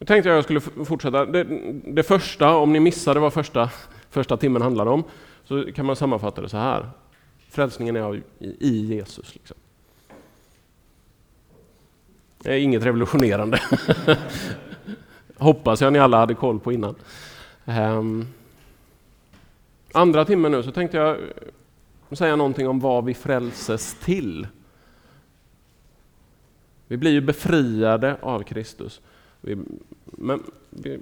Nu tänkte jag att jag skulle fortsätta. Det, det, första, om ni missade vad första, första timmen handlade om, så kan man sammanfatta det så här. Frälsningen är i, i Jesus. Liksom. Det är inget revolutionerande. Hoppas jag ni alla hade koll på innan. Um, andra timmen nu så tänkte jag säga någonting om vad vi frälses till. Vi blir ju befriade av Kristus. Vi, men, vi,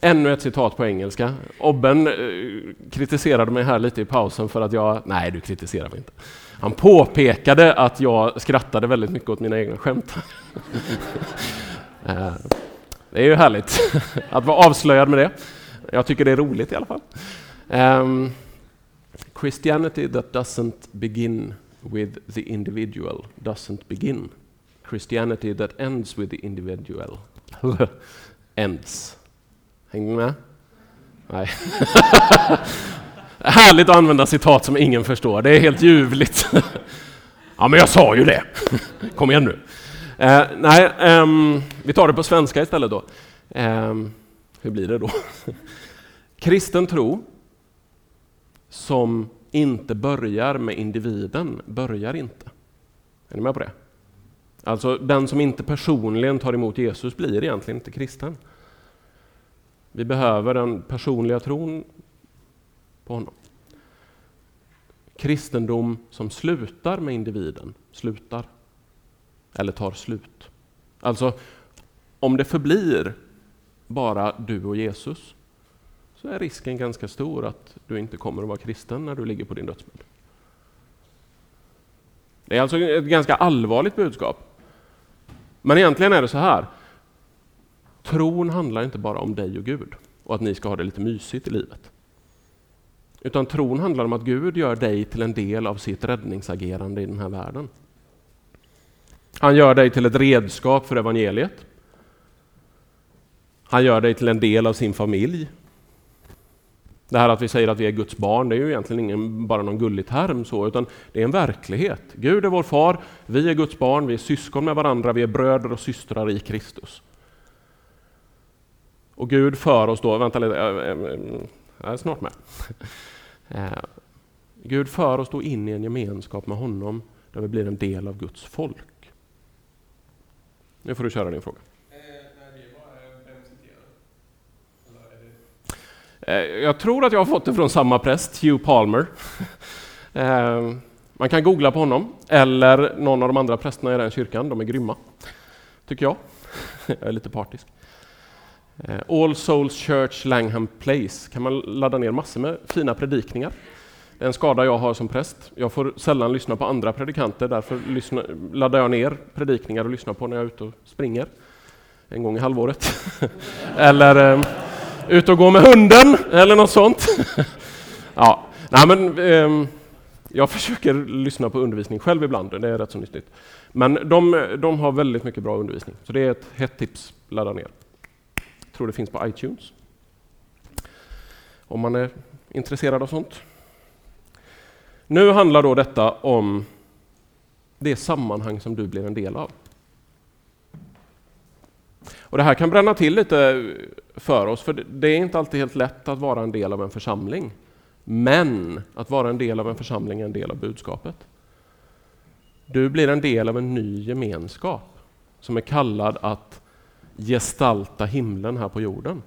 ännu ett citat på engelska. Obben eh, kritiserade mig här lite i pausen för att jag... Nej, du kritiserar mig inte. Han påpekade att jag skrattade väldigt mycket åt mina egna skämt. Eh, det är ju härligt att vara avslöjad med det. Jag tycker det är roligt i alla fall. Um, Christianity that doesn't begin with the individual doesn't begin. Christianity that ends with the individual ends. Hänger ni med? Nej. Härligt att använda citat som ingen förstår. Det är helt ljuvligt. ja, men jag sa ju det. Kom igen nu. Eh, nej, ehm, vi tar det på svenska istället då. Um, hur blir det då? Kristen tro som inte börjar med individen, börjar inte. Är ni med på det? Alltså den som inte personligen tar emot Jesus blir egentligen inte kristen. Vi behöver den personliga tron på honom. Kristendom som slutar med individen, slutar. Eller tar slut. Alltså, om det förblir bara du och Jesus så är risken ganska stor att du inte kommer att vara kristen när du ligger på din dödsbädd. Det är alltså ett ganska allvarligt budskap. Men egentligen är det så här. Tron handlar inte bara om dig och Gud och att ni ska ha det lite mysigt i livet. Utan tron handlar om att Gud gör dig till en del av sitt räddningsagerande i den här världen. Han gör dig till ett redskap för evangeliet. Han gör dig till en del av sin familj. Det här att vi säger att vi är Guds barn, det är ju egentligen ingen, bara någon gullig term så, utan det är en verklighet. Gud är vår far, vi är Guds barn, vi är syskon med varandra, vi är bröder och systrar i Kristus. Och Gud för oss då, vänta lite, jag är snart med. Eh, Gud för oss då in i en gemenskap med honom, där vi blir en del av Guds folk. Nu får du köra din fråga. Eh, jag tror att jag har fått det från samma präst, Hugh Palmer. Eh, man kan googla på honom, eller någon av de andra prästerna i den kyrkan. De är grymma, tycker jag. Jag är lite partisk. Eh, All Souls Church Langham Place kan man ladda ner massor med fina predikningar. Det är en skada jag har som präst. Jag får sällan lyssna på andra predikanter, därför lyssna, laddar jag ner predikningar och lyssnar på när jag är ute och springer en gång i halvåret. eller ehm, ut och gå med hunden eller något sånt. ja, nej men eh, jag försöker lyssna på undervisning själv ibland, det är rätt så nyttigt. Men de, de har väldigt mycket bra undervisning, så det är ett hett tips, ladda ner. Jag tror det finns på iTunes. Om man är intresserad av sånt. Nu handlar då detta om det sammanhang som du blir en del av. Och Det här kan bränna till lite för oss, för det är inte alltid helt lätt att vara en del av en församling. Men att vara en del av en församling är en del av budskapet. Du blir en del av en ny gemenskap som är kallad att gestalta himlen här på jorden.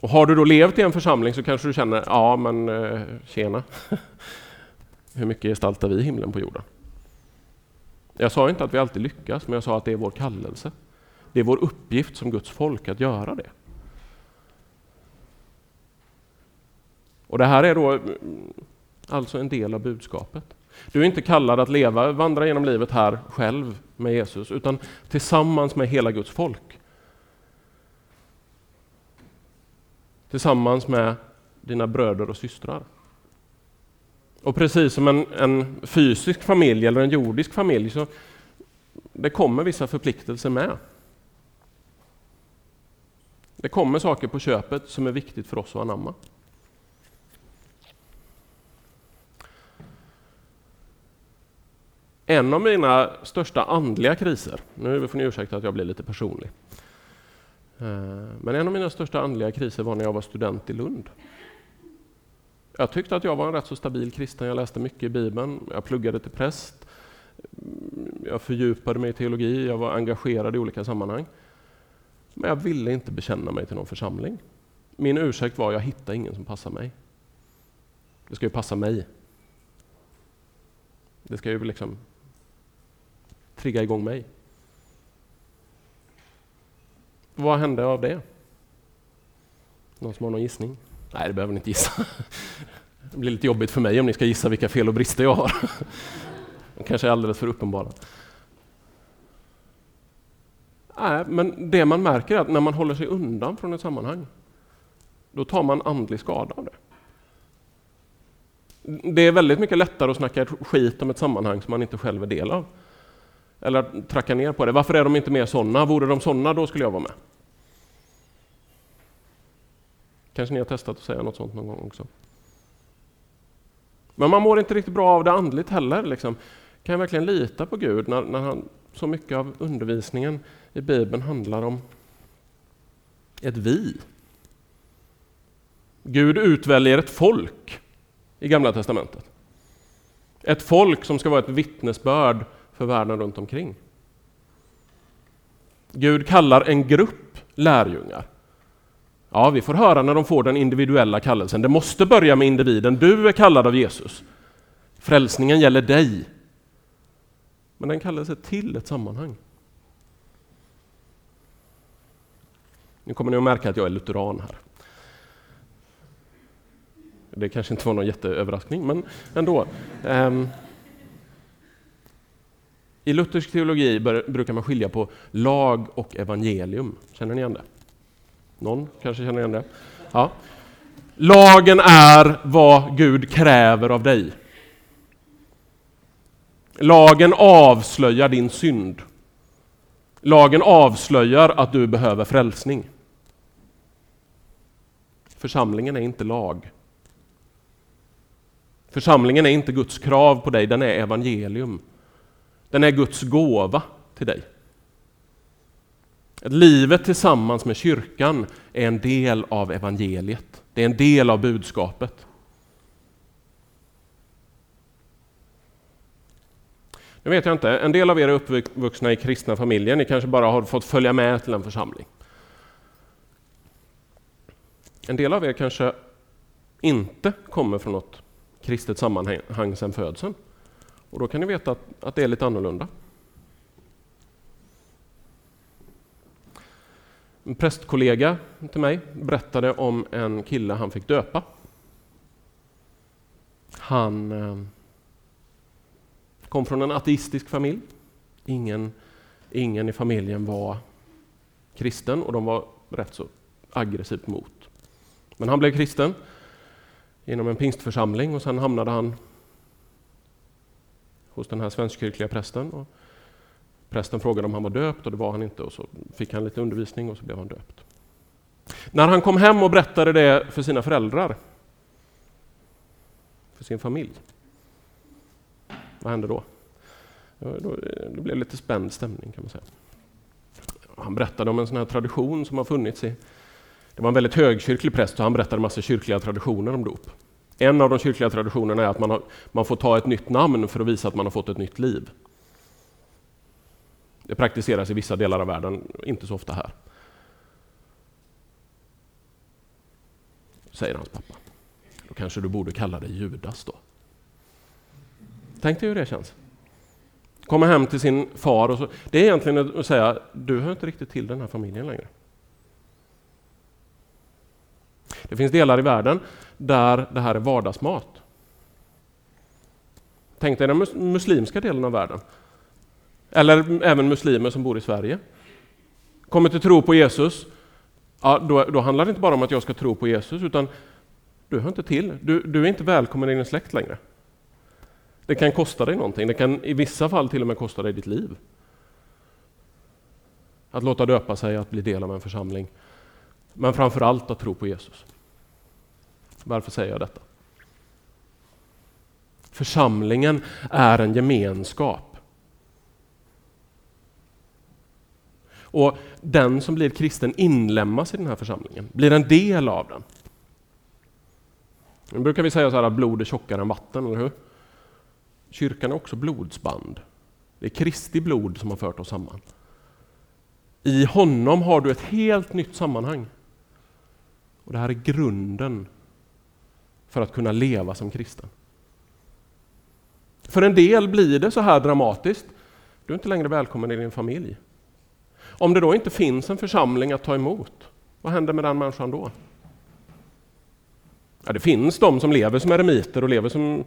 Och Har du då levt i en församling så kanske du känner, ja men eh, tjena, hur mycket gestaltar vi himlen på jorden? Jag sa inte att vi alltid lyckas, men jag sa att det är vår kallelse. Det är vår uppgift som Guds folk att göra det. Och det här är då mm, alltså en del av budskapet. Du är inte kallad att leva, vandra genom livet här själv med Jesus, utan tillsammans med hela Guds folk. Tillsammans med dina bröder och systrar. Och precis som en, en fysisk familj eller en jordisk familj så det kommer vissa förpliktelser med. Det kommer saker på köpet som är viktigt för oss att anamma. En av mina största andliga kriser, nu får ni ursäkta att jag blir lite personlig, eh, men en av mina största andliga kriser var när jag var student i Lund. Jag tyckte att jag var en rätt så stabil kristen, jag läste mycket i Bibeln, jag pluggade till präst, jag fördjupade mig i teologi, jag var engagerad i olika sammanhang. Men jag ville inte bekänna mig till någon församling. Min ursäkt var att jag hittade ingen som passar mig. Det ska ju passa mig. Det ska ju liksom trigga igång mig. Vad hände av det? Någon som har någon gissning? Nej, det behöver ni inte gissa. Det blir lite jobbigt för mig om ni ska gissa vilka fel och brister jag har. De kanske är alldeles för uppenbara. Nej, men det man märker är att när man håller sig undan från ett sammanhang, då tar man andlig skada av det. Det är väldigt mycket lättare att snacka skit om ett sammanhang som man inte själv är del av. Eller tracka ner på det. Varför är de inte mer sådana? Vore de sådana, då skulle jag vara med. Kanske ni har testat att säga något sånt någon gång också. Men man mår inte riktigt bra av det andligt heller. Liksom. Kan jag verkligen lita på Gud när, när han, så mycket av undervisningen i Bibeln handlar om ett vi? Gud utväljer ett folk i Gamla Testamentet. Ett folk som ska vara ett vittnesbörd för världen runt omkring. Gud kallar en grupp lärjungar. Ja, vi får höra när de får den individuella kallelsen. Det måste börja med individen. Du är kallad av Jesus. Frälsningen gäller dig. Men den kallelse till ett sammanhang. Nu kommer ni att märka att jag är lutheran här. Det kanske inte var någon jätteöverraskning, men ändå. Um, I luthersk teologi brukar man skilja på lag och evangelium. Känner ni igen det? Någon kanske känner igen det? Ja. Lagen är vad Gud kräver av dig. Lagen avslöjar din synd. Lagen avslöjar att du behöver frälsning. Församlingen är inte lag. Församlingen är inte Guds krav på dig, den är evangelium. Den är Guds gåva till dig. Livet tillsammans med kyrkan är en del av evangeliet. Det är en del av budskapet. Nu vet jag inte, en del av er är uppvuxna i kristna familjer, ni kanske bara har fått följa med till en församling. En del av er kanske inte kommer från något kristet sammanhang sedan födseln. Och då kan ni veta att, att det är lite annorlunda. En prästkollega till mig berättade om en kille han fick döpa. Han eh, kom från en ateistisk familj. Ingen, ingen i familjen var kristen och de var rätt så aggressivt mot. Men han blev kristen inom en pingstförsamling och sen hamnade han hos den här svenskkyrkliga prästen. Och prästen frågade om han var döpt och det var han inte och så fick han lite undervisning och så blev han döpt. När han kom hem och berättade det för sina föräldrar, för sin familj, vad hände då? Det blev lite spänd stämning kan man säga. Han berättade om en sån här tradition som har funnits i det var en väldigt högkyrklig präst och han berättade en massa kyrkliga traditioner om dop. En av de kyrkliga traditionerna är att man, har, man får ta ett nytt namn för att visa att man har fått ett nytt liv. Det praktiseras i vissa delar av världen, inte så ofta här. Säger hans pappa. Då kanske du borde kalla dig Judas då. Tänk dig hur det känns. Komma hem till sin far och så. Det är egentligen att säga, du hör inte riktigt till den här familjen längre. Det finns delar i världen där det här är vardagsmat. Tänk dig den muslimska delen av världen. Eller även muslimer som bor i Sverige. Kommer till tro på Jesus, ja, då, då handlar det inte bara om att jag ska tro på Jesus, utan du hör inte till. Du, du är inte välkommen i din släkt längre. Det kan kosta dig någonting. Det kan i vissa fall till och med kosta dig ditt liv. Att låta döpa sig, att bli del av en församling. Men framför allt att tro på Jesus. Varför säger jag detta? Församlingen är en gemenskap. Och den som blir kristen inlemmas i den här församlingen, blir en del av den. Nu brukar vi säga så här att blod är tjockare än vatten, eller hur? Kyrkan är också blodsband. Det är Kristi blod som har fört oss samman. I honom har du ett helt nytt sammanhang. Och Det här är grunden för att kunna leva som kristen. För en del blir det så här dramatiskt. Du är inte längre välkommen i din familj. Om det då inte finns en församling att ta emot, vad händer med den människan då? Ja, det finns de som lever som eremiter och lever som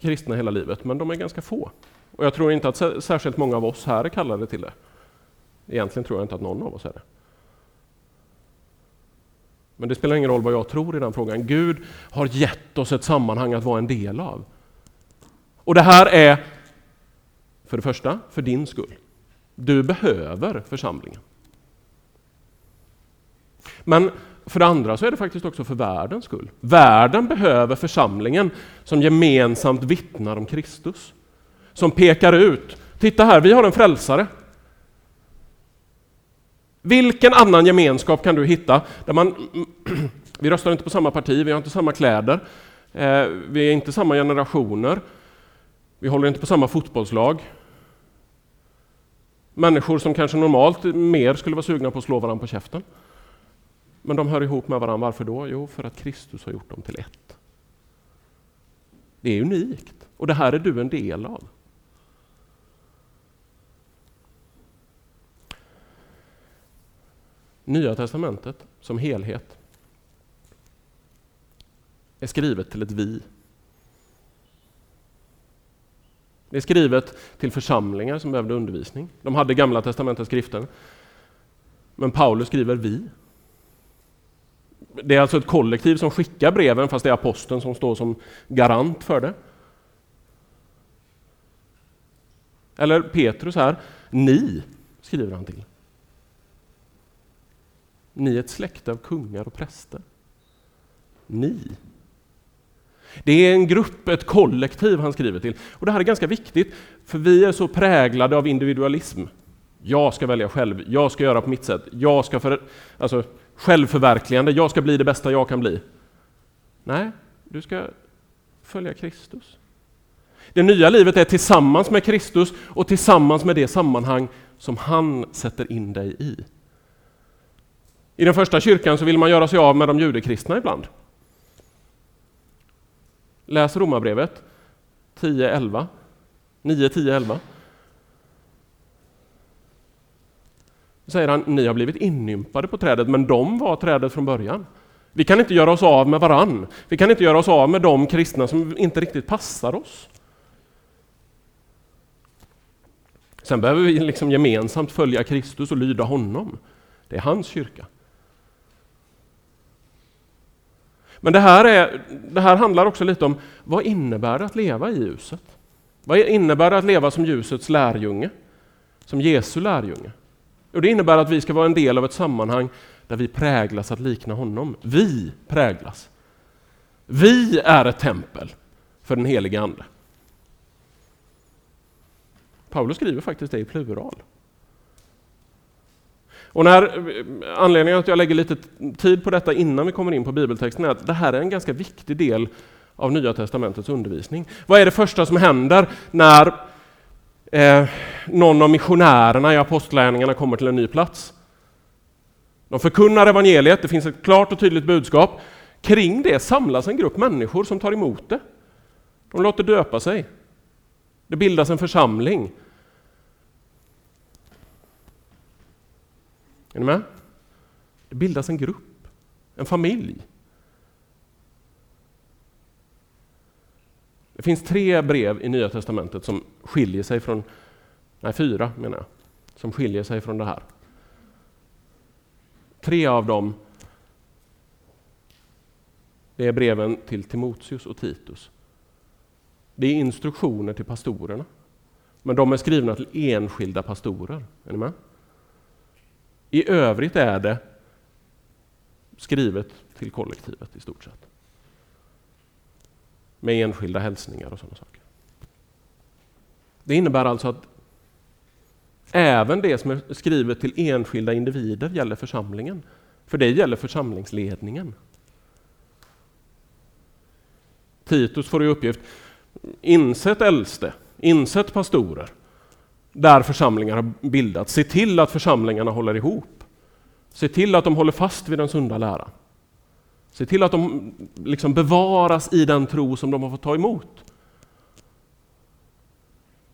kristna hela livet, men de är ganska få. Och jag tror inte att särskilt många av oss här är kallade till det. Egentligen tror jag inte att någon av oss är det. Men det spelar ingen roll vad jag tror i den frågan. Gud har gett oss ett sammanhang att vara en del av. Och det här är, för det första, för din skull. Du behöver församlingen. Men för det andra så är det faktiskt också för världens skull. Världen behöver församlingen som gemensamt vittnar om Kristus. Som pekar ut, titta här, vi har en frälsare. Vilken annan gemenskap kan du hitta där man, vi röstar inte på samma parti, vi har inte samma kläder, eh, vi är inte samma generationer, vi håller inte på samma fotbollslag. Människor som kanske normalt mer skulle vara sugna på att slå varandra på käften. Men de hör ihop med varandra. Varför då? Jo, för att Kristus har gjort dem till ett. Det är unikt och det här är du en del av. Nya testamentet som helhet är skrivet till ett vi. Det är skrivet till församlingar som behövde undervisning. De hade Gamla testamentets skrifter. Men Paulus skriver vi. Det är alltså ett kollektiv som skickar breven fast det är aposteln som står som garant för det. Eller Petrus här, ni skriver han till. Ni är ett släkte av kungar och präster. Ni. Det är en grupp, ett kollektiv han skriver till. Och Det här är ganska viktigt, för vi är så präglade av individualism. Jag ska välja själv, jag ska göra på mitt sätt, jag ska för, alltså, självförverkligande, jag ska bli det bästa jag kan bli. Nej, du ska följa Kristus. Det nya livet är tillsammans med Kristus och tillsammans med det sammanhang som han sätter in dig i. I den första kyrkan så vill man göra sig av med de judekristna ibland. Läs Romarbrevet 10.11. 9, 10, 11. säger han, ni har blivit inympade på trädet, men de var trädet från början. Vi kan inte göra oss av med varann. Vi kan inte göra oss av med de kristna som inte riktigt passar oss. Sen behöver vi liksom gemensamt följa Kristus och lyda honom. Det är hans kyrka. Men det här, är, det här handlar också lite om vad innebär det att leva i ljuset? Vad innebär det att leva som ljusets lärjunge? Som Jesu lärjunge? Och det innebär att vi ska vara en del av ett sammanhang där vi präglas att likna honom. Vi präglas. Vi är ett tempel för den helige Ande. Paulus skriver faktiskt det i plural. Och när, anledningen att jag lägger lite tid på detta innan vi kommer in på bibeltexten är att det här är en ganska viktig del av Nya Testamentets undervisning. Vad är det första som händer när eh, någon av missionärerna i apostlärningarna kommer till en ny plats? De förkunnar evangeliet, det finns ett klart och tydligt budskap. Kring det samlas en grupp människor som tar emot det. De låter döpa sig. Det bildas en församling. Är ni med? Det bildas en grupp, en familj. Det finns tre brev i Nya Testamentet som skiljer sig från, nej fyra menar jag, som skiljer sig från det här. Tre av dem det är breven till Timoteus och Titus. Det är instruktioner till pastorerna. Men de är skrivna till enskilda pastorer. Är ni med? I övrigt är det skrivet till kollektivet i stort sett. Med enskilda hälsningar och sådana saker. Det innebär alltså att Även det som är skrivet till enskilda individer gäller församlingen. För det gäller församlingsledningen. Titus får i uppgift, insett äldste, insett pastorer, där församlingar har bildats. Se till att församlingarna håller ihop. Se till att de håller fast vid den sunda läran. Se till att de liksom bevaras i den tro som de har fått ta emot.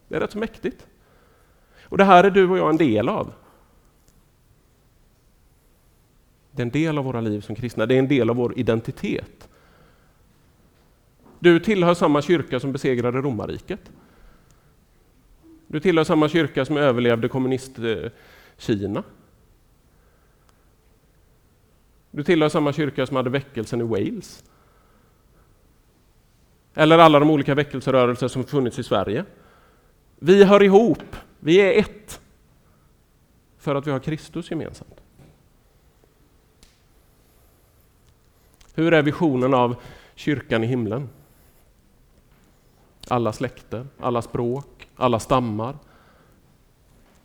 Det är rätt så mäktigt. Och det här är du och jag en del av. Det är en del av våra liv som kristna, det är en del av vår identitet. Du tillhör samma kyrka som besegrade romarriket. Du tillhör samma kyrka som överlevde kommunist-Kina. Du tillhör samma kyrka som hade väckelsen i Wales. Eller alla de olika väckelserörelser som funnits i Sverige. Vi hör ihop, vi är ett. För att vi har Kristus gemensamt. Hur är visionen av kyrkan i himlen? Alla släkter, alla språk, alla stammar.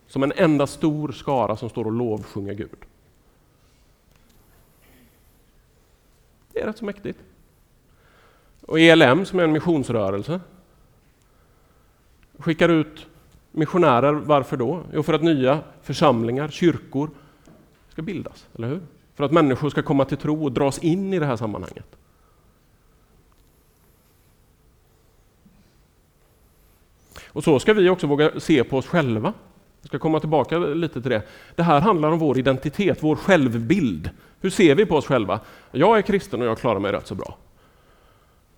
Som en enda stor skara som står och lovsjunger Gud. Det är rätt så mäktigt. Och ELM som är en missionsrörelse skickar ut missionärer. Varför då? Jo, för att nya församlingar, kyrkor ska bildas, eller hur? För att människor ska komma till tro och dras in i det här sammanhanget. Och så ska vi också våga se på oss själva. Jag ska komma tillbaka lite till det. Det här handlar om vår identitet, vår självbild. Hur ser vi på oss själva? Jag är kristen och jag klarar mig rätt så bra.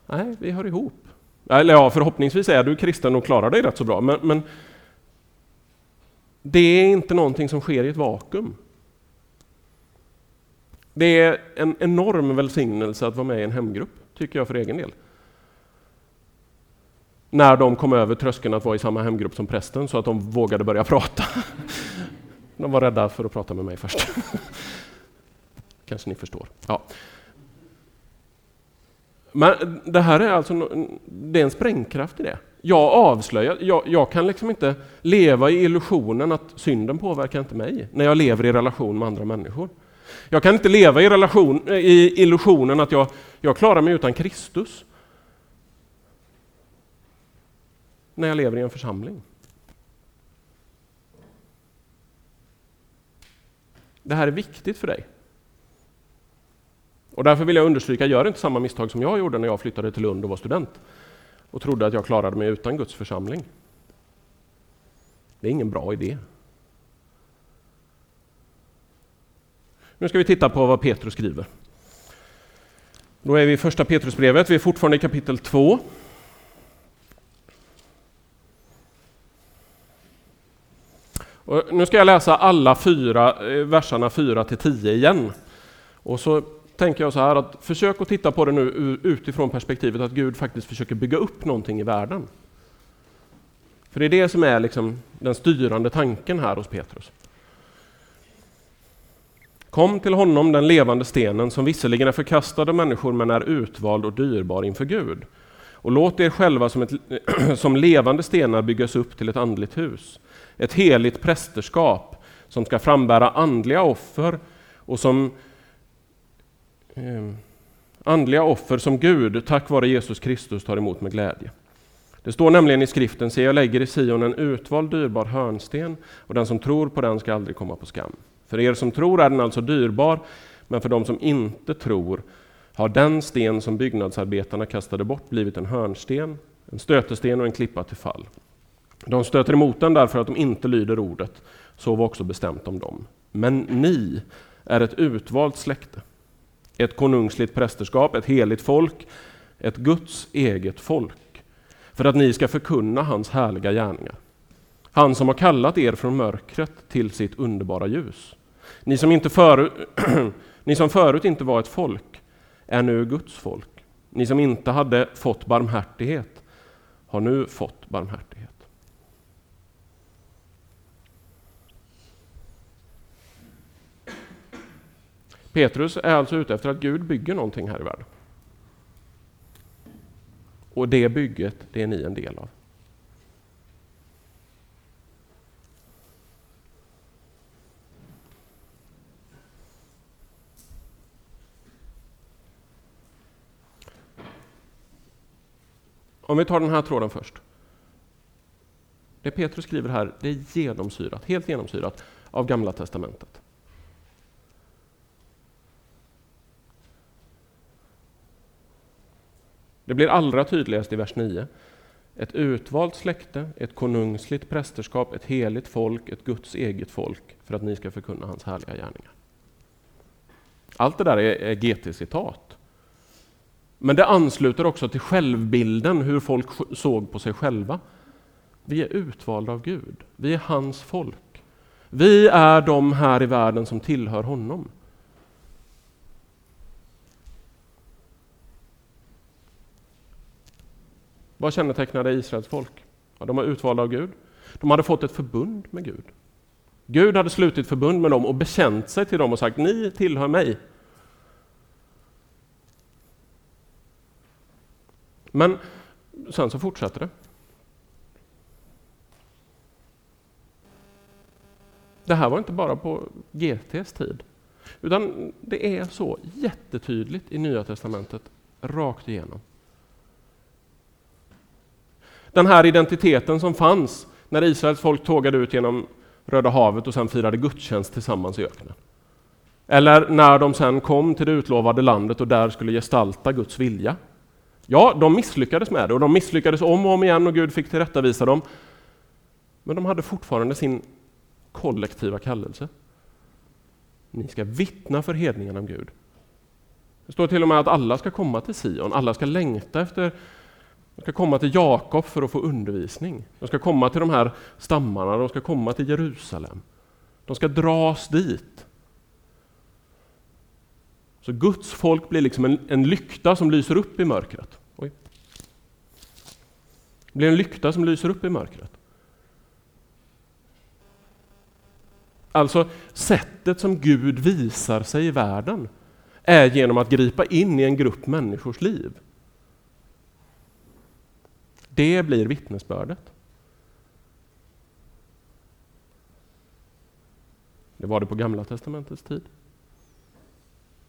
Nej, vi hör ihop. Eller ja, förhoppningsvis är du kristen och klarar dig rätt så bra, men, men det är inte någonting som sker i ett vakuum. Det är en enorm välsignelse att vara med i en hemgrupp, tycker jag för egen del. När de kom över tröskeln att vara i samma hemgrupp som prästen så att de vågade börja prata. De var rädda för att prata med mig först. Kanske ni förstår. Ja. Men det här är alltså det är en sprängkraft i det. Jag avslöjar, jag, jag, kan liksom inte leva i illusionen att synden påverkar inte mig när jag lever i relation med andra människor. Jag kan inte leva i, relation, i illusionen att jag, jag klarar mig utan Kristus när jag lever i en församling. Det här är viktigt för dig. Och därför vill jag understryka, gör inte samma misstag som jag gjorde när jag flyttade till Lund och var student och trodde att jag klarade mig utan Guds församling. Det är ingen bra idé. Nu ska vi titta på vad Petrus skriver. Då är vi i första Petrusbrevet, vi är fortfarande i kapitel 2. Och nu ska jag läsa alla fyra eh, verserna 4 till 10 igen. Och så tänker jag så här att försök att titta på det nu utifrån perspektivet att Gud faktiskt försöker bygga upp någonting i världen. För det är det som är liksom den styrande tanken här hos Petrus. Kom till honom, den levande stenen, som visserligen är förkastad av människor men är utvald och dyrbar inför Gud. Och låt er själva som, ett, som levande stenar byggas upp till ett andligt hus. Ett heligt prästerskap som ska frambära andliga offer och som eh, andliga offer som Gud tack vare Jesus Kristus tar emot med glädje. Det står nämligen i skriften, se jag lägger i Sion en utvald dyrbar hörnsten och den som tror på den ska aldrig komma på skam. För er som tror är den alltså dyrbar, men för de som inte tror har den sten som byggnadsarbetarna kastade bort blivit en hörnsten, en stötesten och en klippa till fall. De stöter emot den därför att de inte lyder ordet, så var också bestämt om dem. Men ni är ett utvalt släkte, ett konungsligt prästerskap, ett heligt folk, ett Guds eget folk, för att ni ska förkunna hans härliga gärningar. Han som har kallat er från mörkret till sitt underbara ljus. Ni som, inte förut, ni som förut inte var ett folk är nu Guds folk. Ni som inte hade fått barmhärtighet har nu fått barmhärtighet. Petrus är alltså ute efter att Gud bygger någonting här i världen. Och det bygget, det är ni en del av. Om vi tar den här tråden först. Det Petrus skriver här, det är genomsyrat, helt genomsyrat av Gamla Testamentet. Det blir allra tydligast i vers 9. Ett utvalt släkte, ett konungsligt prästerskap, ett heligt folk, ett Guds eget folk för att ni ska förkunna hans härliga gärningar. Allt det där är, GT-citat. Men det ansluter också till självbilden, hur folk såg på sig själva. Vi är utvalda av Gud. Vi är hans folk. Vi är de här i världen som tillhör honom. Vad kännetecknade Israels folk? Ja, de var utvalda av Gud. De hade fått ett förbund med Gud. Gud hade slutit förbund med dem och bekänt sig till dem och sagt ni tillhör mig. Men sen så fortsätter det. Det här var inte bara på GTs tid, utan det är så jättetydligt i Nya Testamentet rakt igenom. Den här identiteten som fanns när Israels folk tågade ut genom Röda havet och sen firade gudstjänst tillsammans i öknen. Eller när de sen kom till det utlovade landet och där skulle gestalta Guds vilja. Ja, de misslyckades med det och de misslyckades om och om igen och Gud fick tillrättavisa dem. Men de hade fortfarande sin kollektiva kallelse. Ni ska vittna för hedningarna om Gud. Det står till och med att alla ska komma till Sion, alla ska längta efter de ska komma till Jakob för att få undervisning. De ska komma till de här stammarna, de ska komma till Jerusalem. De ska dras dit. Så Guds folk blir liksom en, en lykta som lyser upp i mörkret. Oj. Det blir en lykta som lyser upp i mörkret. Alltså sättet som Gud visar sig i världen är genom att gripa in i en grupp människors liv. Det blir vittnesbördet. Det var det på Gamla Testamentets tid.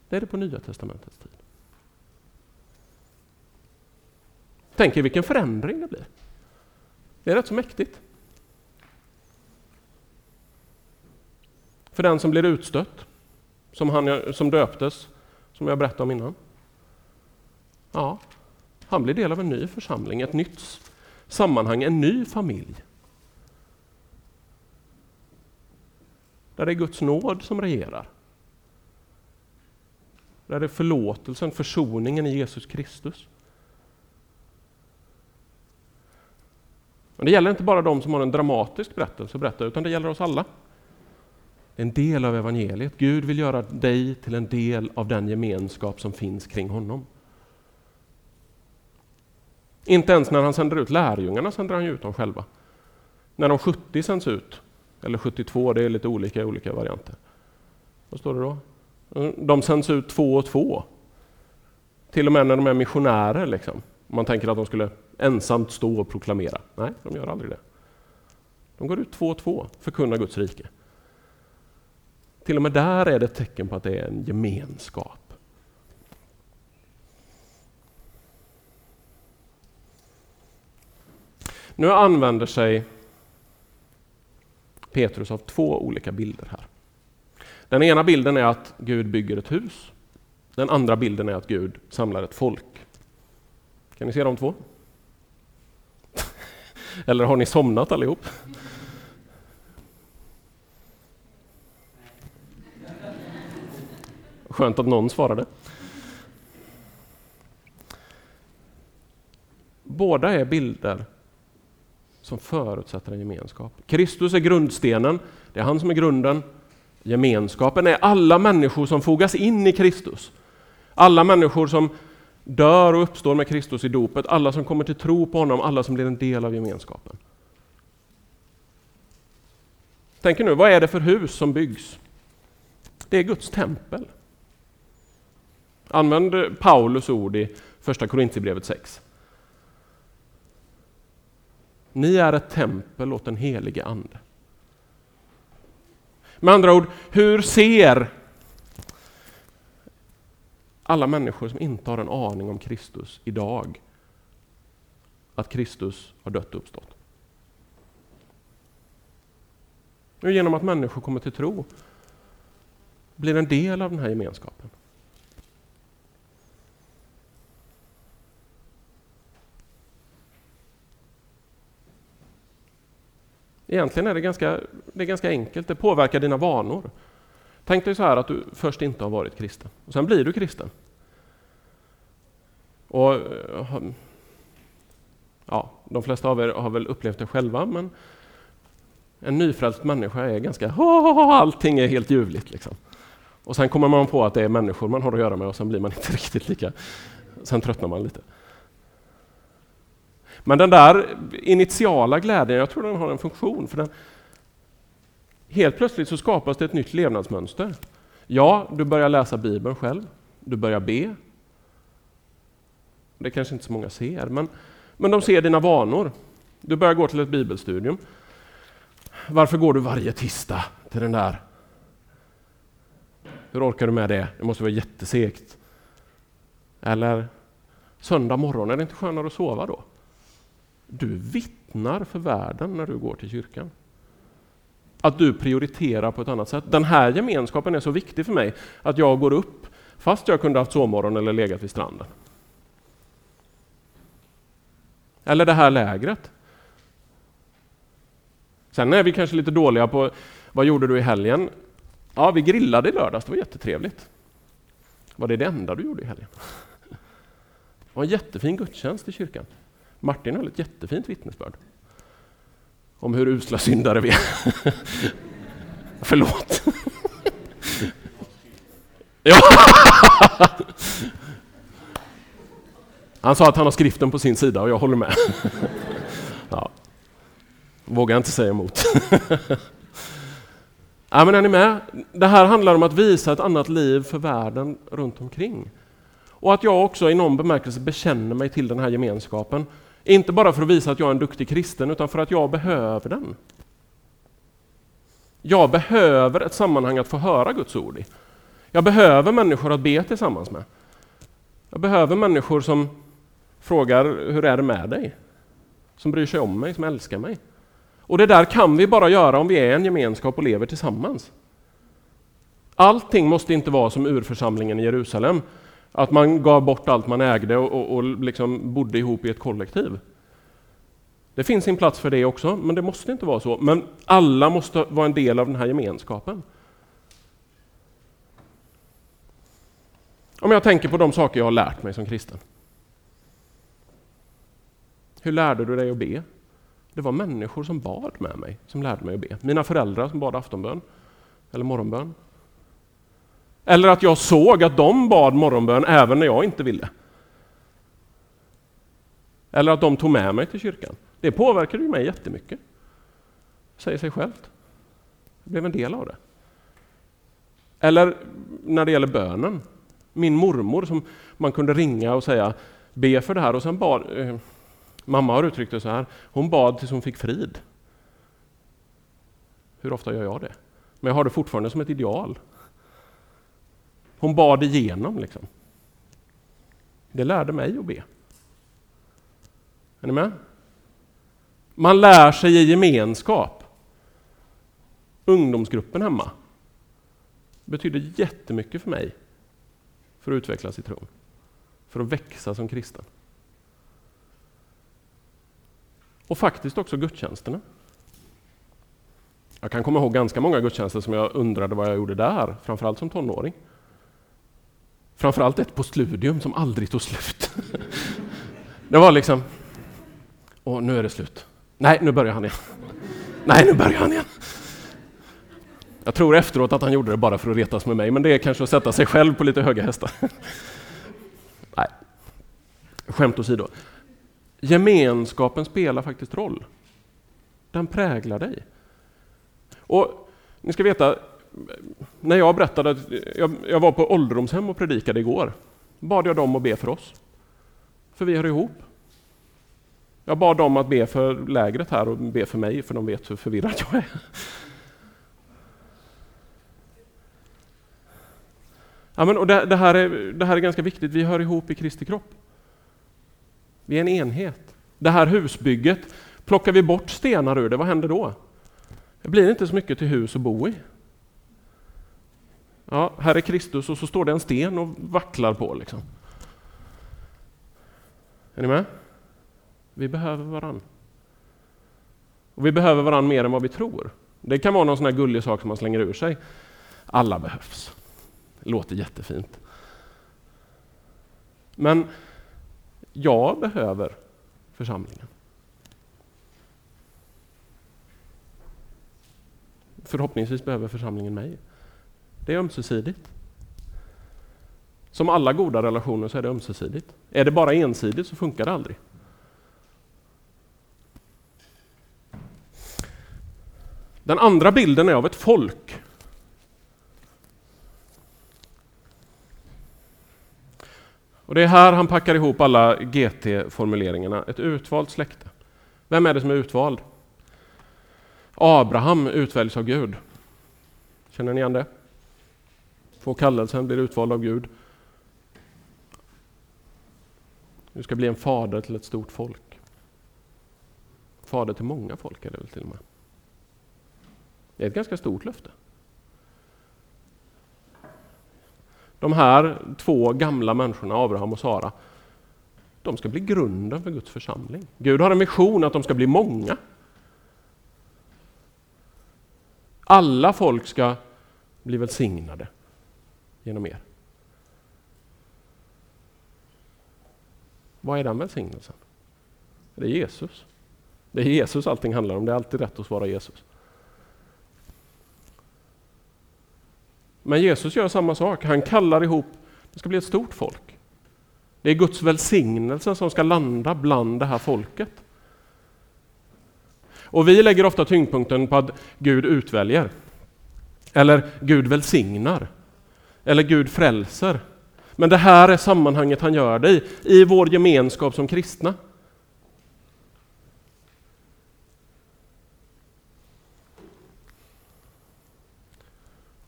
Det är det på Nya Testamentets tid. Tänk er vilken förändring det blir. Det är rätt så mäktigt. För den som blir utstött, som, han, som döptes, som jag berättade om innan. Ja, han blir del av en ny församling, ett nytt sammanhang, en ny familj. Där det är Guds nåd som regerar. Där det är förlåtelsen, försoningen i Jesus Kristus. Men det gäller inte bara de som har en dramatisk berättelse att berätta, utan det gäller oss alla. Det är en del av evangeliet. Gud vill göra dig till en del av den gemenskap som finns kring honom. Inte ens när han sänder ut lärjungarna sänder han ut dem själva. När de 70 sänds ut, eller 72, det är lite olika i olika varianter. Vad står det då? Mm, de sänds ut två och två. Till och med när de är missionärer. Liksom. Man tänker att de skulle ensamt stå och proklamera. Nej, de gör aldrig det. De går ut två och två, förkunnar Guds rike. Till och med där är det ett tecken på att det är en gemenskap. Nu använder sig Petrus av två olika bilder här. Den ena bilden är att Gud bygger ett hus. Den andra bilden är att Gud samlar ett folk. Kan ni se de två? Eller har ni somnat allihop? Skönt att någon svarade. Båda är bilder som förutsätter en gemenskap. Kristus är grundstenen, det är han som är grunden. Gemenskapen är alla människor som fogas in i Kristus. Alla människor som dör och uppstår med Kristus i dopet, alla som kommer till tro på honom, alla som blir en del av gemenskapen. Tänk nu, vad är det för hus som byggs? Det är Guds tempel. Använd Paulus ord i första Korintierbrevet 6. Ni är ett tempel åt den helige Ande. Med andra ord, hur ser alla människor som inte har en aning om Kristus idag att Kristus har dött och uppstått. Genom att människor kommer till tro blir en del av den här gemenskapen. Egentligen är det ganska, det är ganska enkelt, det påverkar dina vanor. Tänk dig så här att du först inte har varit kristen, och sen blir du kristen. Och, eh, ja, de flesta av er har väl upplevt det själva, men en nyfrälst människa är ganska, allting är helt ljuvligt. Liksom. Och sen kommer man på att det är människor man har att göra med och sen blir man inte riktigt lika, sen tröttnar man lite. Men den där initiala glädjen, jag tror den har en funktion. För den, helt plötsligt så skapas det ett nytt levnadsmönster. Ja, du börjar läsa Bibeln själv. Du börjar be. Det kanske inte så många ser, men, men de ser dina vanor. Du börjar gå till ett bibelstudium. Varför går du varje tisdag till den där? Hur orkar du med det? Det måste vara jättesegt. Eller söndag morgon, är det inte skönare att sova då? Du vittnar för världen när du går till kyrkan. Att du prioriterar på ett annat sätt. Den här gemenskapen är så viktig för mig att jag går upp fast jag kunde haft sovmorgon eller legat vid stranden. Eller det här lägret. Sen är vi kanske lite dåliga på vad gjorde du i helgen? Ja, vi grillade i lördags, det var jättetrevligt. Var det det enda du gjorde i helgen? Det var en jättefin gudstjänst i kyrkan. Martin höll ett jättefint vittnesbörd om hur usla syndare vi är. Förlåt. ja. Han sa att han har skriften på sin sida och jag håller med. ja. Vågar inte säga emot. ja, men är ni med? Det här handlar om att visa ett annat liv för världen runt omkring. Och att jag också i någon bemärkelse bekänner mig till den här gemenskapen inte bara för att visa att jag är en duktig kristen, utan för att jag behöver den. Jag behöver ett sammanhang att få höra Guds ord i. Jag behöver människor att be tillsammans med. Jag behöver människor som frågar hur är det med dig? Som bryr sig om mig, som älskar mig. Och det där kan vi bara göra om vi är en gemenskap och lever tillsammans. Allting måste inte vara som urförsamlingen i Jerusalem, att man gav bort allt man ägde och, och, och liksom bodde ihop i ett kollektiv. Det finns en plats för det också, men det måste inte vara så. Men alla måste vara en del av den här gemenskapen. Om jag tänker på de saker jag har lärt mig som kristen. Hur lärde du dig att be? Det var människor som bad med mig, som lärde mig att be. Mina föräldrar som bad aftonbön, eller morgonbön. Eller att jag såg att de bad morgonbön även när jag inte ville. Eller att de tog med mig till kyrkan. Det påverkade ju mig jättemycket. Säger sig självt. Jag blev en del av det. Eller när det gäller bönen. Min mormor som man kunde ringa och säga be för det här och sen bad eh, Mamma har uttryckt det så här, hon bad tills hon fick frid. Hur ofta gör jag det? Men jag har det fortfarande som ett ideal. Hon bad igenom liksom. Det lärde mig att be. Är ni med? Man lär sig i gemenskap. Ungdomsgruppen hemma betyder jättemycket för mig för att utvecklas i tron. För att växa som kristen. Och faktiskt också gudstjänsterna. Jag kan komma ihåg ganska många gudstjänster som jag undrade vad jag gjorde där, framförallt som tonåring. Framförallt ett på Studium som aldrig tog slut. Det var liksom, och nu är det slut. Nej, nu börjar han igen. Nej, nu börjar han igen. Jag tror efteråt att han gjorde det bara för att retas med mig, men det är kanske att sätta sig själv på lite höga hästar. Nej, skämt åsido. Gemenskapen spelar faktiskt roll. Den präglar dig. Och ni ska veta, när jag berättade att jag, jag var på ålderdomshem och predikade igår, bad jag dem att be för oss. För vi hör ihop. Jag bad dem att be för lägret här och be för mig, för de vet hur förvirrad jag är. Ja, men, och det, det, här är, det här är ganska viktigt, vi hör ihop i Kristi kropp. Vi är en enhet. Det här husbygget, plockar vi bort stenar ur det, vad händer då? Det blir inte så mycket till hus att bo i. Ja, här är Kristus och så står det en sten och vacklar på. Liksom. Är ni med? Vi behöver varann. Och vi behöver varann mer än vad vi tror. Det kan vara någon sån här gullig sak som man slänger ur sig. Alla behövs. Det låter jättefint. Men jag behöver församlingen. Förhoppningsvis behöver församlingen mig. Det är ömsesidigt. Som alla goda relationer så är det ömsesidigt. Är det bara ensidigt så funkar det aldrig. Den andra bilden är av ett folk. Och Det är här han packar ihop alla GT-formuleringarna. Ett utvalt släkte. Vem är det som är utvald? Abraham utväljs av Gud. Känner ni igen det? Får kallelsen, blir utvald av Gud. Du ska bli en fader till ett stort folk. Fader till många folk är det väl till och med. Det är ett ganska stort löfte. De här två gamla människorna, Abraham och Sara, de ska bli grunden för Guds församling. Gud har en mission att de ska bli många. Alla folk ska bli välsignade genom er. Vad är den välsignelsen? Det är Jesus. Det är Jesus allting handlar om. Det är alltid rätt att svara Jesus. Men Jesus gör samma sak. Han kallar ihop, det ska bli ett stort folk. Det är Guds välsignelse som ska landa bland det här folket. Och vi lägger ofta tyngdpunkten på att Gud utväljer. Eller Gud välsignar. Eller Gud frälser. Men det här är sammanhanget han gör det i, i vår gemenskap som kristna.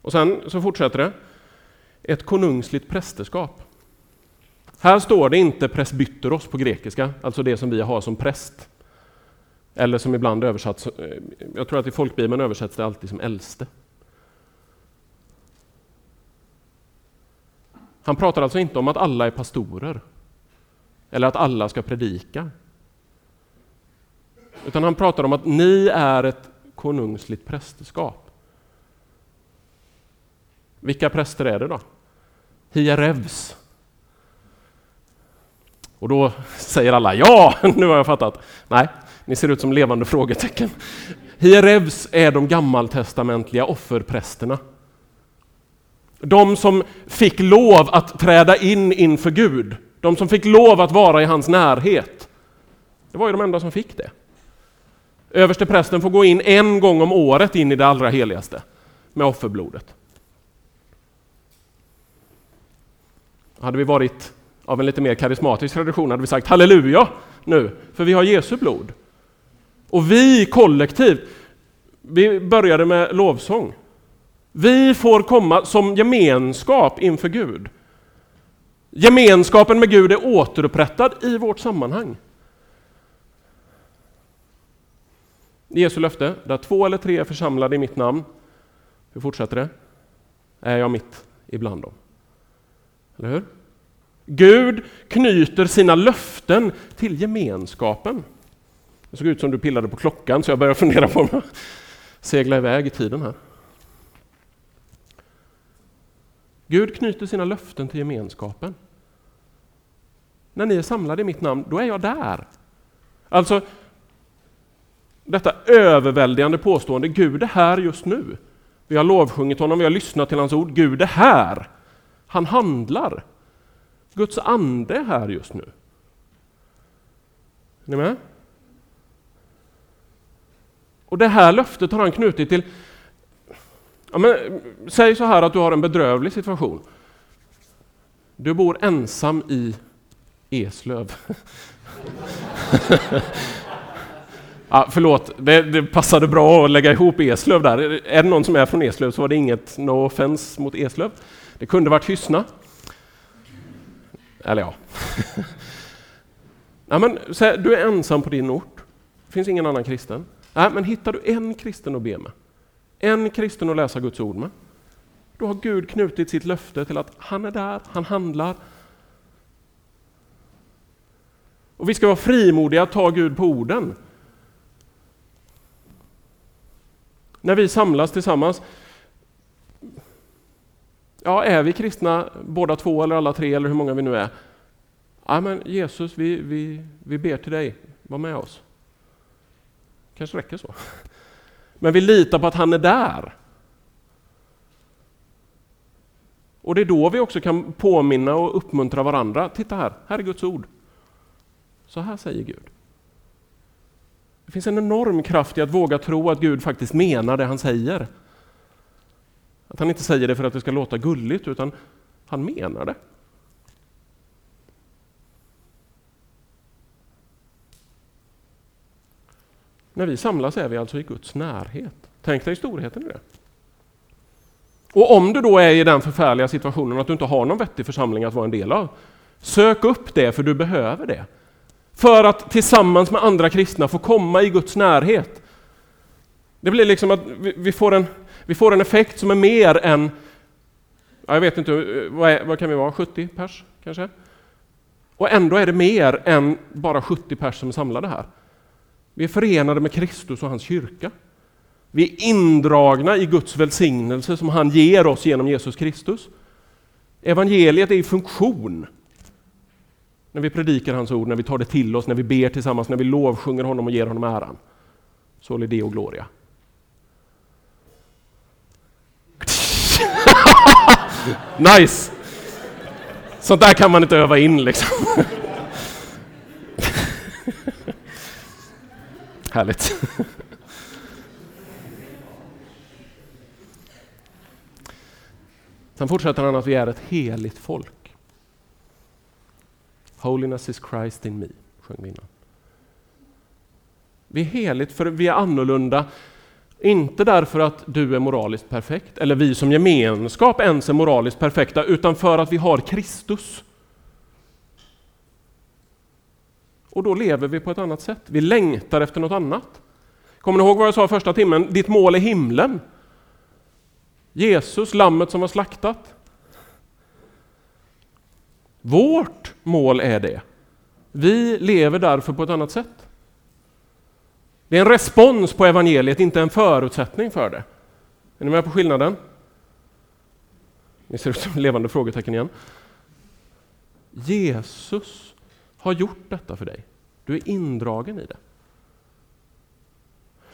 Och sen så fortsätter det. Ett konungsligt prästerskap. Här står det inte presbyteros på grekiska, alltså det som vi har som präst. Eller som ibland översatts, eh, jag tror att i folkbibeln översätts det alltid som äldste. Han pratar alltså inte om att alla är pastorer. Eller att alla ska predika. Utan han pratar om att ni är ett konungsligt prästerskap. Vilka präster är det då? Hierevs. Och då säger alla ja, nu har jag fattat. Nej, ni ser ut som levande frågetecken. Hierevs är de gammaltestamentliga offerprästerna. De som fick lov att träda in inför Gud. De som fick lov att vara i hans närhet. Det var ju de enda som fick det. Överste prästen får gå in en gång om året in i det allra heligaste med offerblodet. Hade vi varit av en lite mer karismatisk tradition hade vi sagt halleluja nu, för vi har Jesu blod. Och vi kollektivt, vi började med lovsång. Vi får komma som gemenskap inför Gud. Gemenskapen med Gud är återupprättad i vårt sammanhang. Jesu löfte, där två eller tre är församlade i mitt namn, hur fortsätter det? Är jag mitt ibland dem? Eller hur? Gud knyter sina löften till gemenskapen. Det såg ut som du pillade på klockan så jag började fundera på om jag segla iväg i tiden här. Gud knyter sina löften till gemenskapen. När ni är samlade i mitt namn, då är jag där. Alltså, detta överväldigande påstående, Gud är här just nu. Vi har lovsjungit honom, vi har lyssnat till hans ord. Gud är här. Han handlar. Guds ande är här just nu. Är ni med? Och det här löftet har han knutit till Ja, men, säg så här att du har en bedrövlig situation. Du bor ensam i Eslöv. ja, förlåt, det, det, passade bra att lägga ihop Eslöv där. Är det någon som är från Eslöv så var det inget no offense mot Eslöv. Det kunde varit Hyssna. Eller ja. Ja, men, här, du är ensam på din ort, det finns ingen annan kristen. Ja, men hittar du en kristen att be med, en kristen att läsa Guds ord med, då har Gud knutit sitt löfte till att han är där, han handlar. Och vi ska vara frimodiga att ta Gud på orden. När vi samlas tillsammans, ja, är vi kristna båda två eller alla tre eller hur många vi nu är? Ja, men Jesus, vi, vi, vi ber till dig, var med oss. kanske räcker så. Men vi litar på att han är där. Och det är då vi också kan påminna och uppmuntra varandra. Titta här, här är Guds ord. Så här säger Gud. Det finns en enorm kraft i att våga tro att Gud faktiskt menar det han säger. Att han inte säger det för att det ska låta gulligt, utan han menar det. När vi samlas är vi alltså i Guds närhet. Tänk dig storheten i det. Och om du då är i den förfärliga situationen att du inte har någon vettig församling att vara en del av, sök upp det för du behöver det. För att tillsammans med andra kristna få komma i Guds närhet. Det blir liksom att vi får en, vi får en effekt som är mer än, jag vet inte, vad, är, vad kan vi vara, 70 pers kanske? Och ändå är det mer än bara 70 pers som är samlade här. Vi är förenade med Kristus och hans kyrka. Vi är indragna i Guds välsignelse som han ger oss genom Jesus Kristus. Evangeliet är i funktion. När vi predikar hans ord, när vi tar det till oss, när vi ber tillsammans, när vi lovsjunger honom och ger honom äran. Soli Deo Gloria. nice! Sånt där kan man inte öva in liksom. Härligt. Sen fortsätter han att vi är ett heligt folk. Holiness is Christ in me, sjöng vi innan. Vi är heligt för vi är annorlunda, inte därför att du är moraliskt perfekt, eller vi som gemenskap ens är moraliskt perfekta, utan för att vi har Kristus. Och då lever vi på ett annat sätt. Vi längtar efter något annat. Kommer ni ihåg vad jag sa första timmen? Ditt mål är himlen. Jesus, lammet som var slaktat. Vårt mål är det. Vi lever därför på ett annat sätt. Det är en respons på evangeliet, inte en förutsättning för det. Är ni med på skillnaden? Ni ser ut som levande frågetecken igen. Jesus har gjort detta för dig. Du är indragen i det.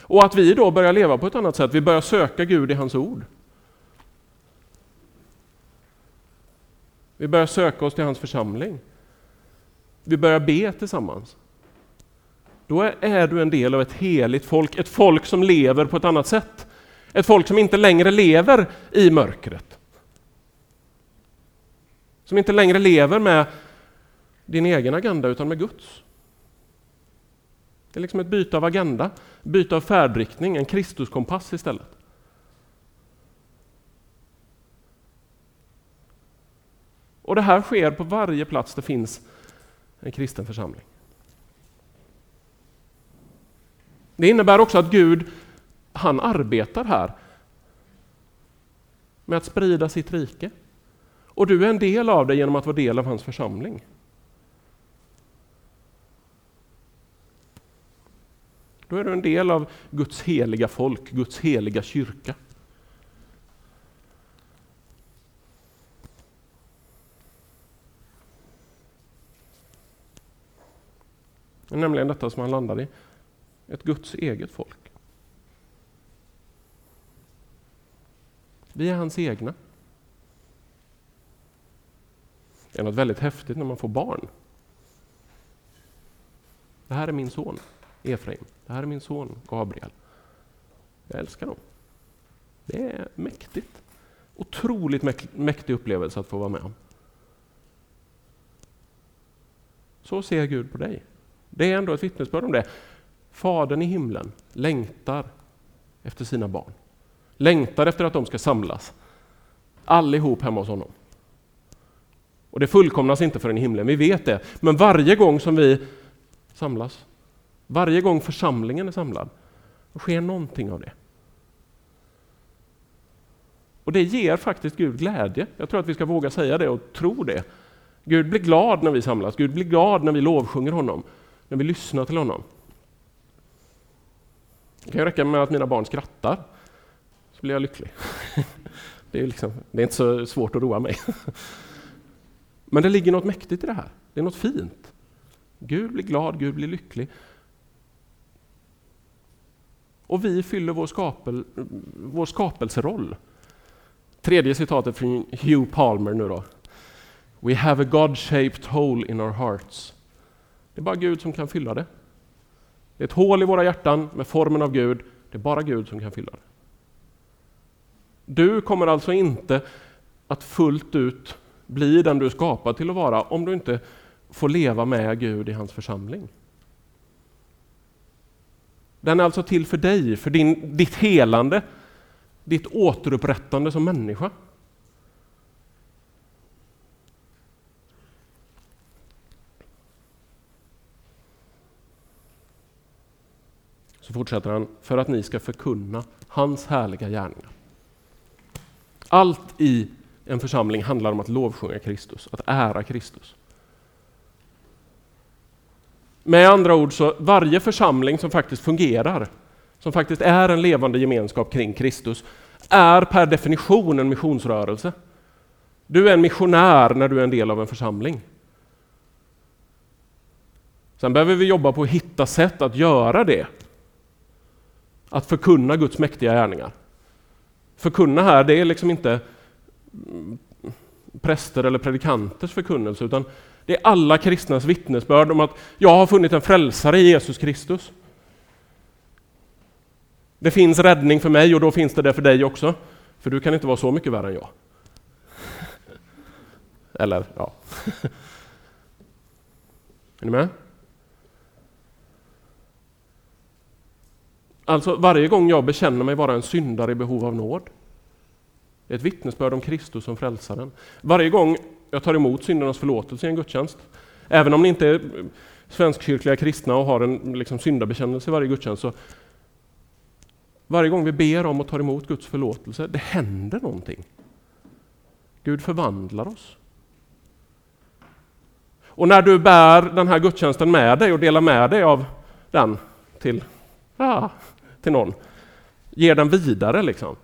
Och att vi då börjar leva på ett annat sätt, vi börjar söka Gud i hans ord. Vi börjar söka oss till hans församling. Vi börjar be tillsammans. Då är du en del av ett heligt folk, ett folk som lever på ett annat sätt. Ett folk som inte längre lever i mörkret. Som inte längre lever med din egen agenda utan med Guds. Det är liksom ett byte av agenda, byte av färdriktning, en Kristuskompass istället. Och det här sker på varje plats det finns en kristen församling. Det innebär också att Gud, han arbetar här med att sprida sitt rike. Och du är en del av det genom att vara del av hans församling. Då är du en del av Guds heliga folk, Guds heliga kyrka. Det är nämligen detta som han landar i. Ett Guds eget folk. Vi är hans egna. Det är något väldigt häftigt när man får barn. Det här är min son Efraim. Det här är min son Gabriel. Jag älskar dem. Det är mäktigt. Otroligt mäktig upplevelse att få vara med om. Så ser Gud på dig. Det är ändå ett vittnesbörd om det. Fadern i himlen längtar efter sina barn. Längtar efter att de ska samlas. Allihop hemma hos honom. Och det fullkomnas inte förrän i himlen, vi vet det. Men varje gång som vi samlas. Varje gång församlingen är samlad, då sker någonting av det. Och det ger faktiskt Gud glädje. Jag tror att vi ska våga säga det och tro det. Gud blir glad när vi samlas, Gud blir glad när vi lovsjunger honom, när vi lyssnar till honom. Det kan ju räcka med att mina barn skrattar, så blir jag lycklig. Det är, liksom, det är inte så svårt att roa mig. Men det ligger något mäktigt i det här. Det är något fint. Gud blir glad, Gud blir lycklig. Och vi fyller vår, skapel, vår skapelseroll. Tredje citatet från Hugh Palmer nu då. We have a God-shaped hole in our hearts. Det är bara Gud som kan fylla det. Det är ett hål i våra hjärtan med formen av Gud. Det är bara Gud som kan fylla det. Du kommer alltså inte att fullt ut bli den du är skapad till att vara om du inte får leva med Gud i hans församling. Den är alltså till för dig, för din, ditt helande, ditt återupprättande som människa. Så fortsätter han, för att ni ska förkunna hans härliga gärningar. Allt i en församling handlar om att lovsjunga Kristus, att ära Kristus. Med andra ord, så varje församling som faktiskt fungerar, som faktiskt är en levande gemenskap kring Kristus, är per definition en missionsrörelse. Du är en missionär när du är en del av en församling. Sen behöver vi jobba på att hitta sätt att göra det. Att förkunna Guds mäktiga gärningar. Förkunna här, det är liksom inte mm, präster eller predikanters förkunnelse, utan det är alla kristnas vittnesbörd om att jag har funnit en frälsare i Jesus Kristus. Det finns räddning för mig och då finns det det för dig också, för du kan inte vara så mycket värre än jag. Eller, ja. Är ni med? Alltså varje gång jag bekänner mig vara en syndare i behov av nåd, det är ett vittnesbörd om Kristus som frälsaren. Varje gång jag tar emot syndernas förlåtelse i en gudstjänst, även om ni inte är eh, svenskkyrkliga kristna och har en liksom, syndabekännelse i varje gudstjänst, så varje gång vi ber om och tar emot Guds förlåtelse, det händer någonting. Gud förvandlar oss. Och när du bär den här gudstjänsten med dig och delar med dig av den till, ah, till någon, ger den vidare liksom,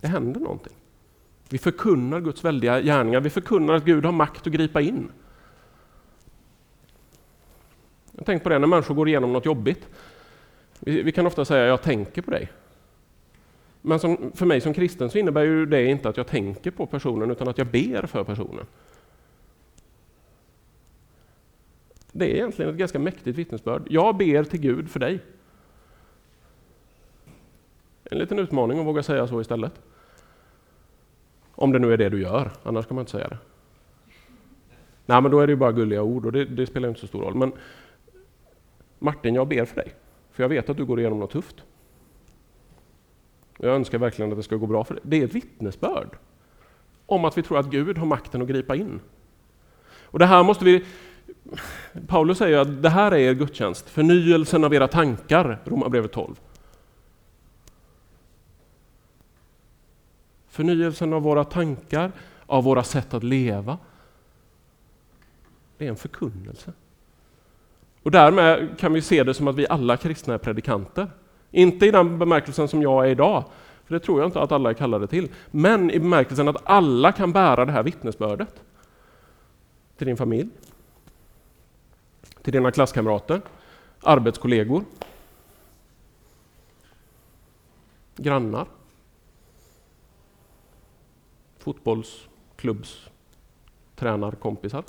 Det händer någonting. Vi förkunnar Guds väldiga gärningar, vi förkunnar att Gud har makt att gripa in. Jag tänker på det när människor går igenom något jobbigt. Vi, vi kan ofta säga jag tänker på dig. Men som, för mig som kristen så innebär ju det inte att jag tänker på personen utan att jag ber för personen. Det är egentligen ett ganska mäktigt vittnesbörd. Jag ber till Gud för dig. En liten utmaning att våga säga så istället. Om det nu är det du gör, annars kan man inte säga det. Nej, men då är det ju bara gulliga ord och det, det spelar inte så stor roll. Men Martin, jag ber för dig, för jag vet att du går igenom något tufft. Jag önskar verkligen att det ska gå bra för dig. Det är ett vittnesbörd om att vi tror att Gud har makten att gripa in. Och det här måste vi... Paulus säger att det här är er gudstjänst, förnyelsen av era tankar, Romarbrevet 12. Förnyelsen av våra tankar, av våra sätt att leva. Det är en förkunnelse. Och därmed kan vi se det som att vi alla kristna är predikanter. Inte i den bemärkelsen som jag är idag, för det tror jag inte att alla är kallade till. Men i bemärkelsen att alla kan bära det här vittnesbördet. Till din familj, till dina klasskamrater, arbetskollegor, grannar, fotbollsklubbs tränarkompisar.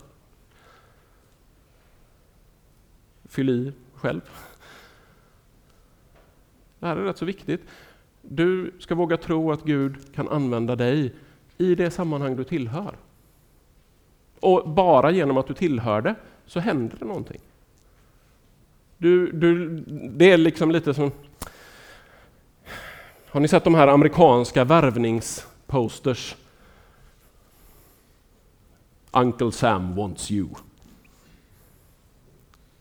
Fyll i själv. Det här är rätt så viktigt. Du ska våga tro att Gud kan använda dig i det sammanhang du tillhör. Och bara genom att du tillhör det så händer det någonting. Du, du, det är liksom lite som... Har ni sett de här amerikanska värvningsposters Uncle Sam wants you.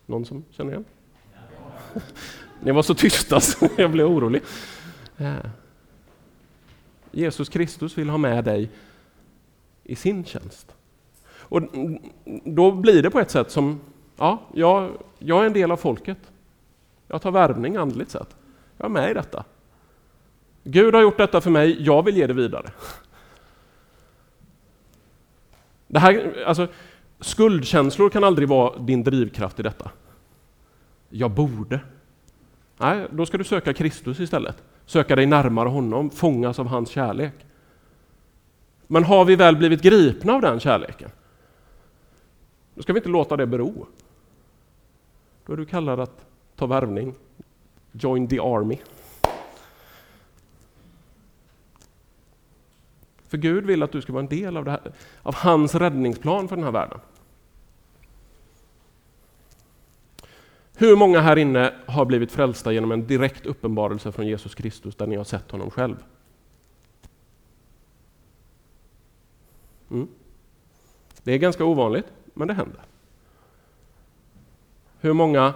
Någon som känner igen? Ni var så tysta så jag blev orolig. Eh. Jesus Kristus vill ha med dig i sin tjänst. Och då blir det på ett sätt som, ja, jag, jag är en del av folket. Jag tar värvning andligt sett. Jag är med i detta. Gud har gjort detta för mig, jag vill ge det vidare. Det här, alltså, skuldkänslor kan aldrig vara din drivkraft i detta. Jag borde. Nej, då ska du söka Kristus istället. Söka dig närmare honom, fångas av hans kärlek. Men har vi väl blivit gripna av den kärleken, då ska vi inte låta det bero. Då är du kallad att ta värvning, join the army. För Gud vill att du ska vara en del av, det här, av hans räddningsplan för den här världen. Hur många här inne har blivit frälsta genom en direkt uppenbarelse från Jesus Kristus där ni har sett honom själv? Mm. Det är ganska ovanligt, men det händer. Hur många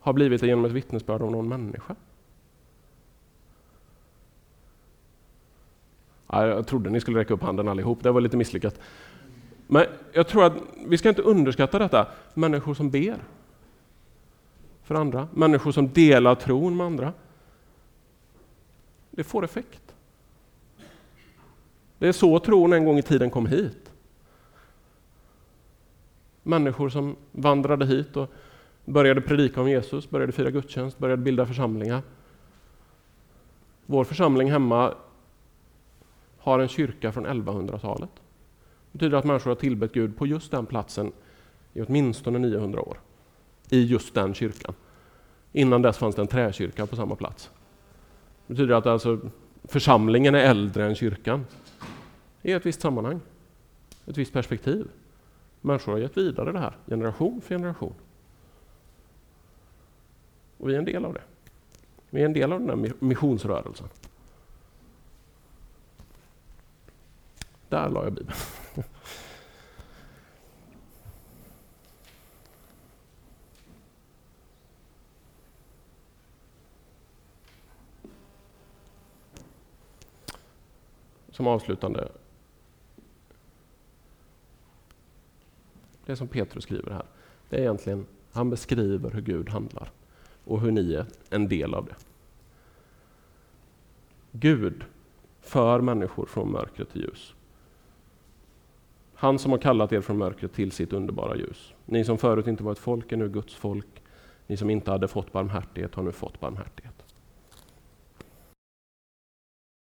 har blivit det genom ett vittnesbörd av någon människa? Ja, jag trodde ni skulle räcka upp handen allihop, det var lite misslyckat. Men jag tror att vi ska inte underskatta detta, människor som ber för andra, människor som delar tron med andra. Det får effekt. Det är så tron en gång i tiden kom hit. Människor som vandrade hit och började predika om Jesus, började fira gudstjänst, började bilda församlingar. Vår församling hemma har en kyrka från 1100-talet. Det betyder att människor har tillbett Gud på just den platsen i åtminstone 900 år. I just den kyrkan. Innan dess fanns det en träkyrka på samma plats. Det betyder att alltså församlingen är äldre än kyrkan. I ett visst sammanhang. Ett visst perspektiv. Människor har gett vidare det här, generation för generation. Och vi är en del av det. Vi är en del av den här missionsrörelsen. Där la jag Bibeln. Som avslutande. Det som Petrus skriver här, det är egentligen, han beskriver hur Gud handlar och hur ni är en del av det. Gud för människor från mörker till ljus. Han som har kallat er från mörkret till sitt underbara ljus. Ni som förut inte var ett folk är nu Guds folk. Ni som inte hade fått barmhärtighet har nu fått barmhärtighet.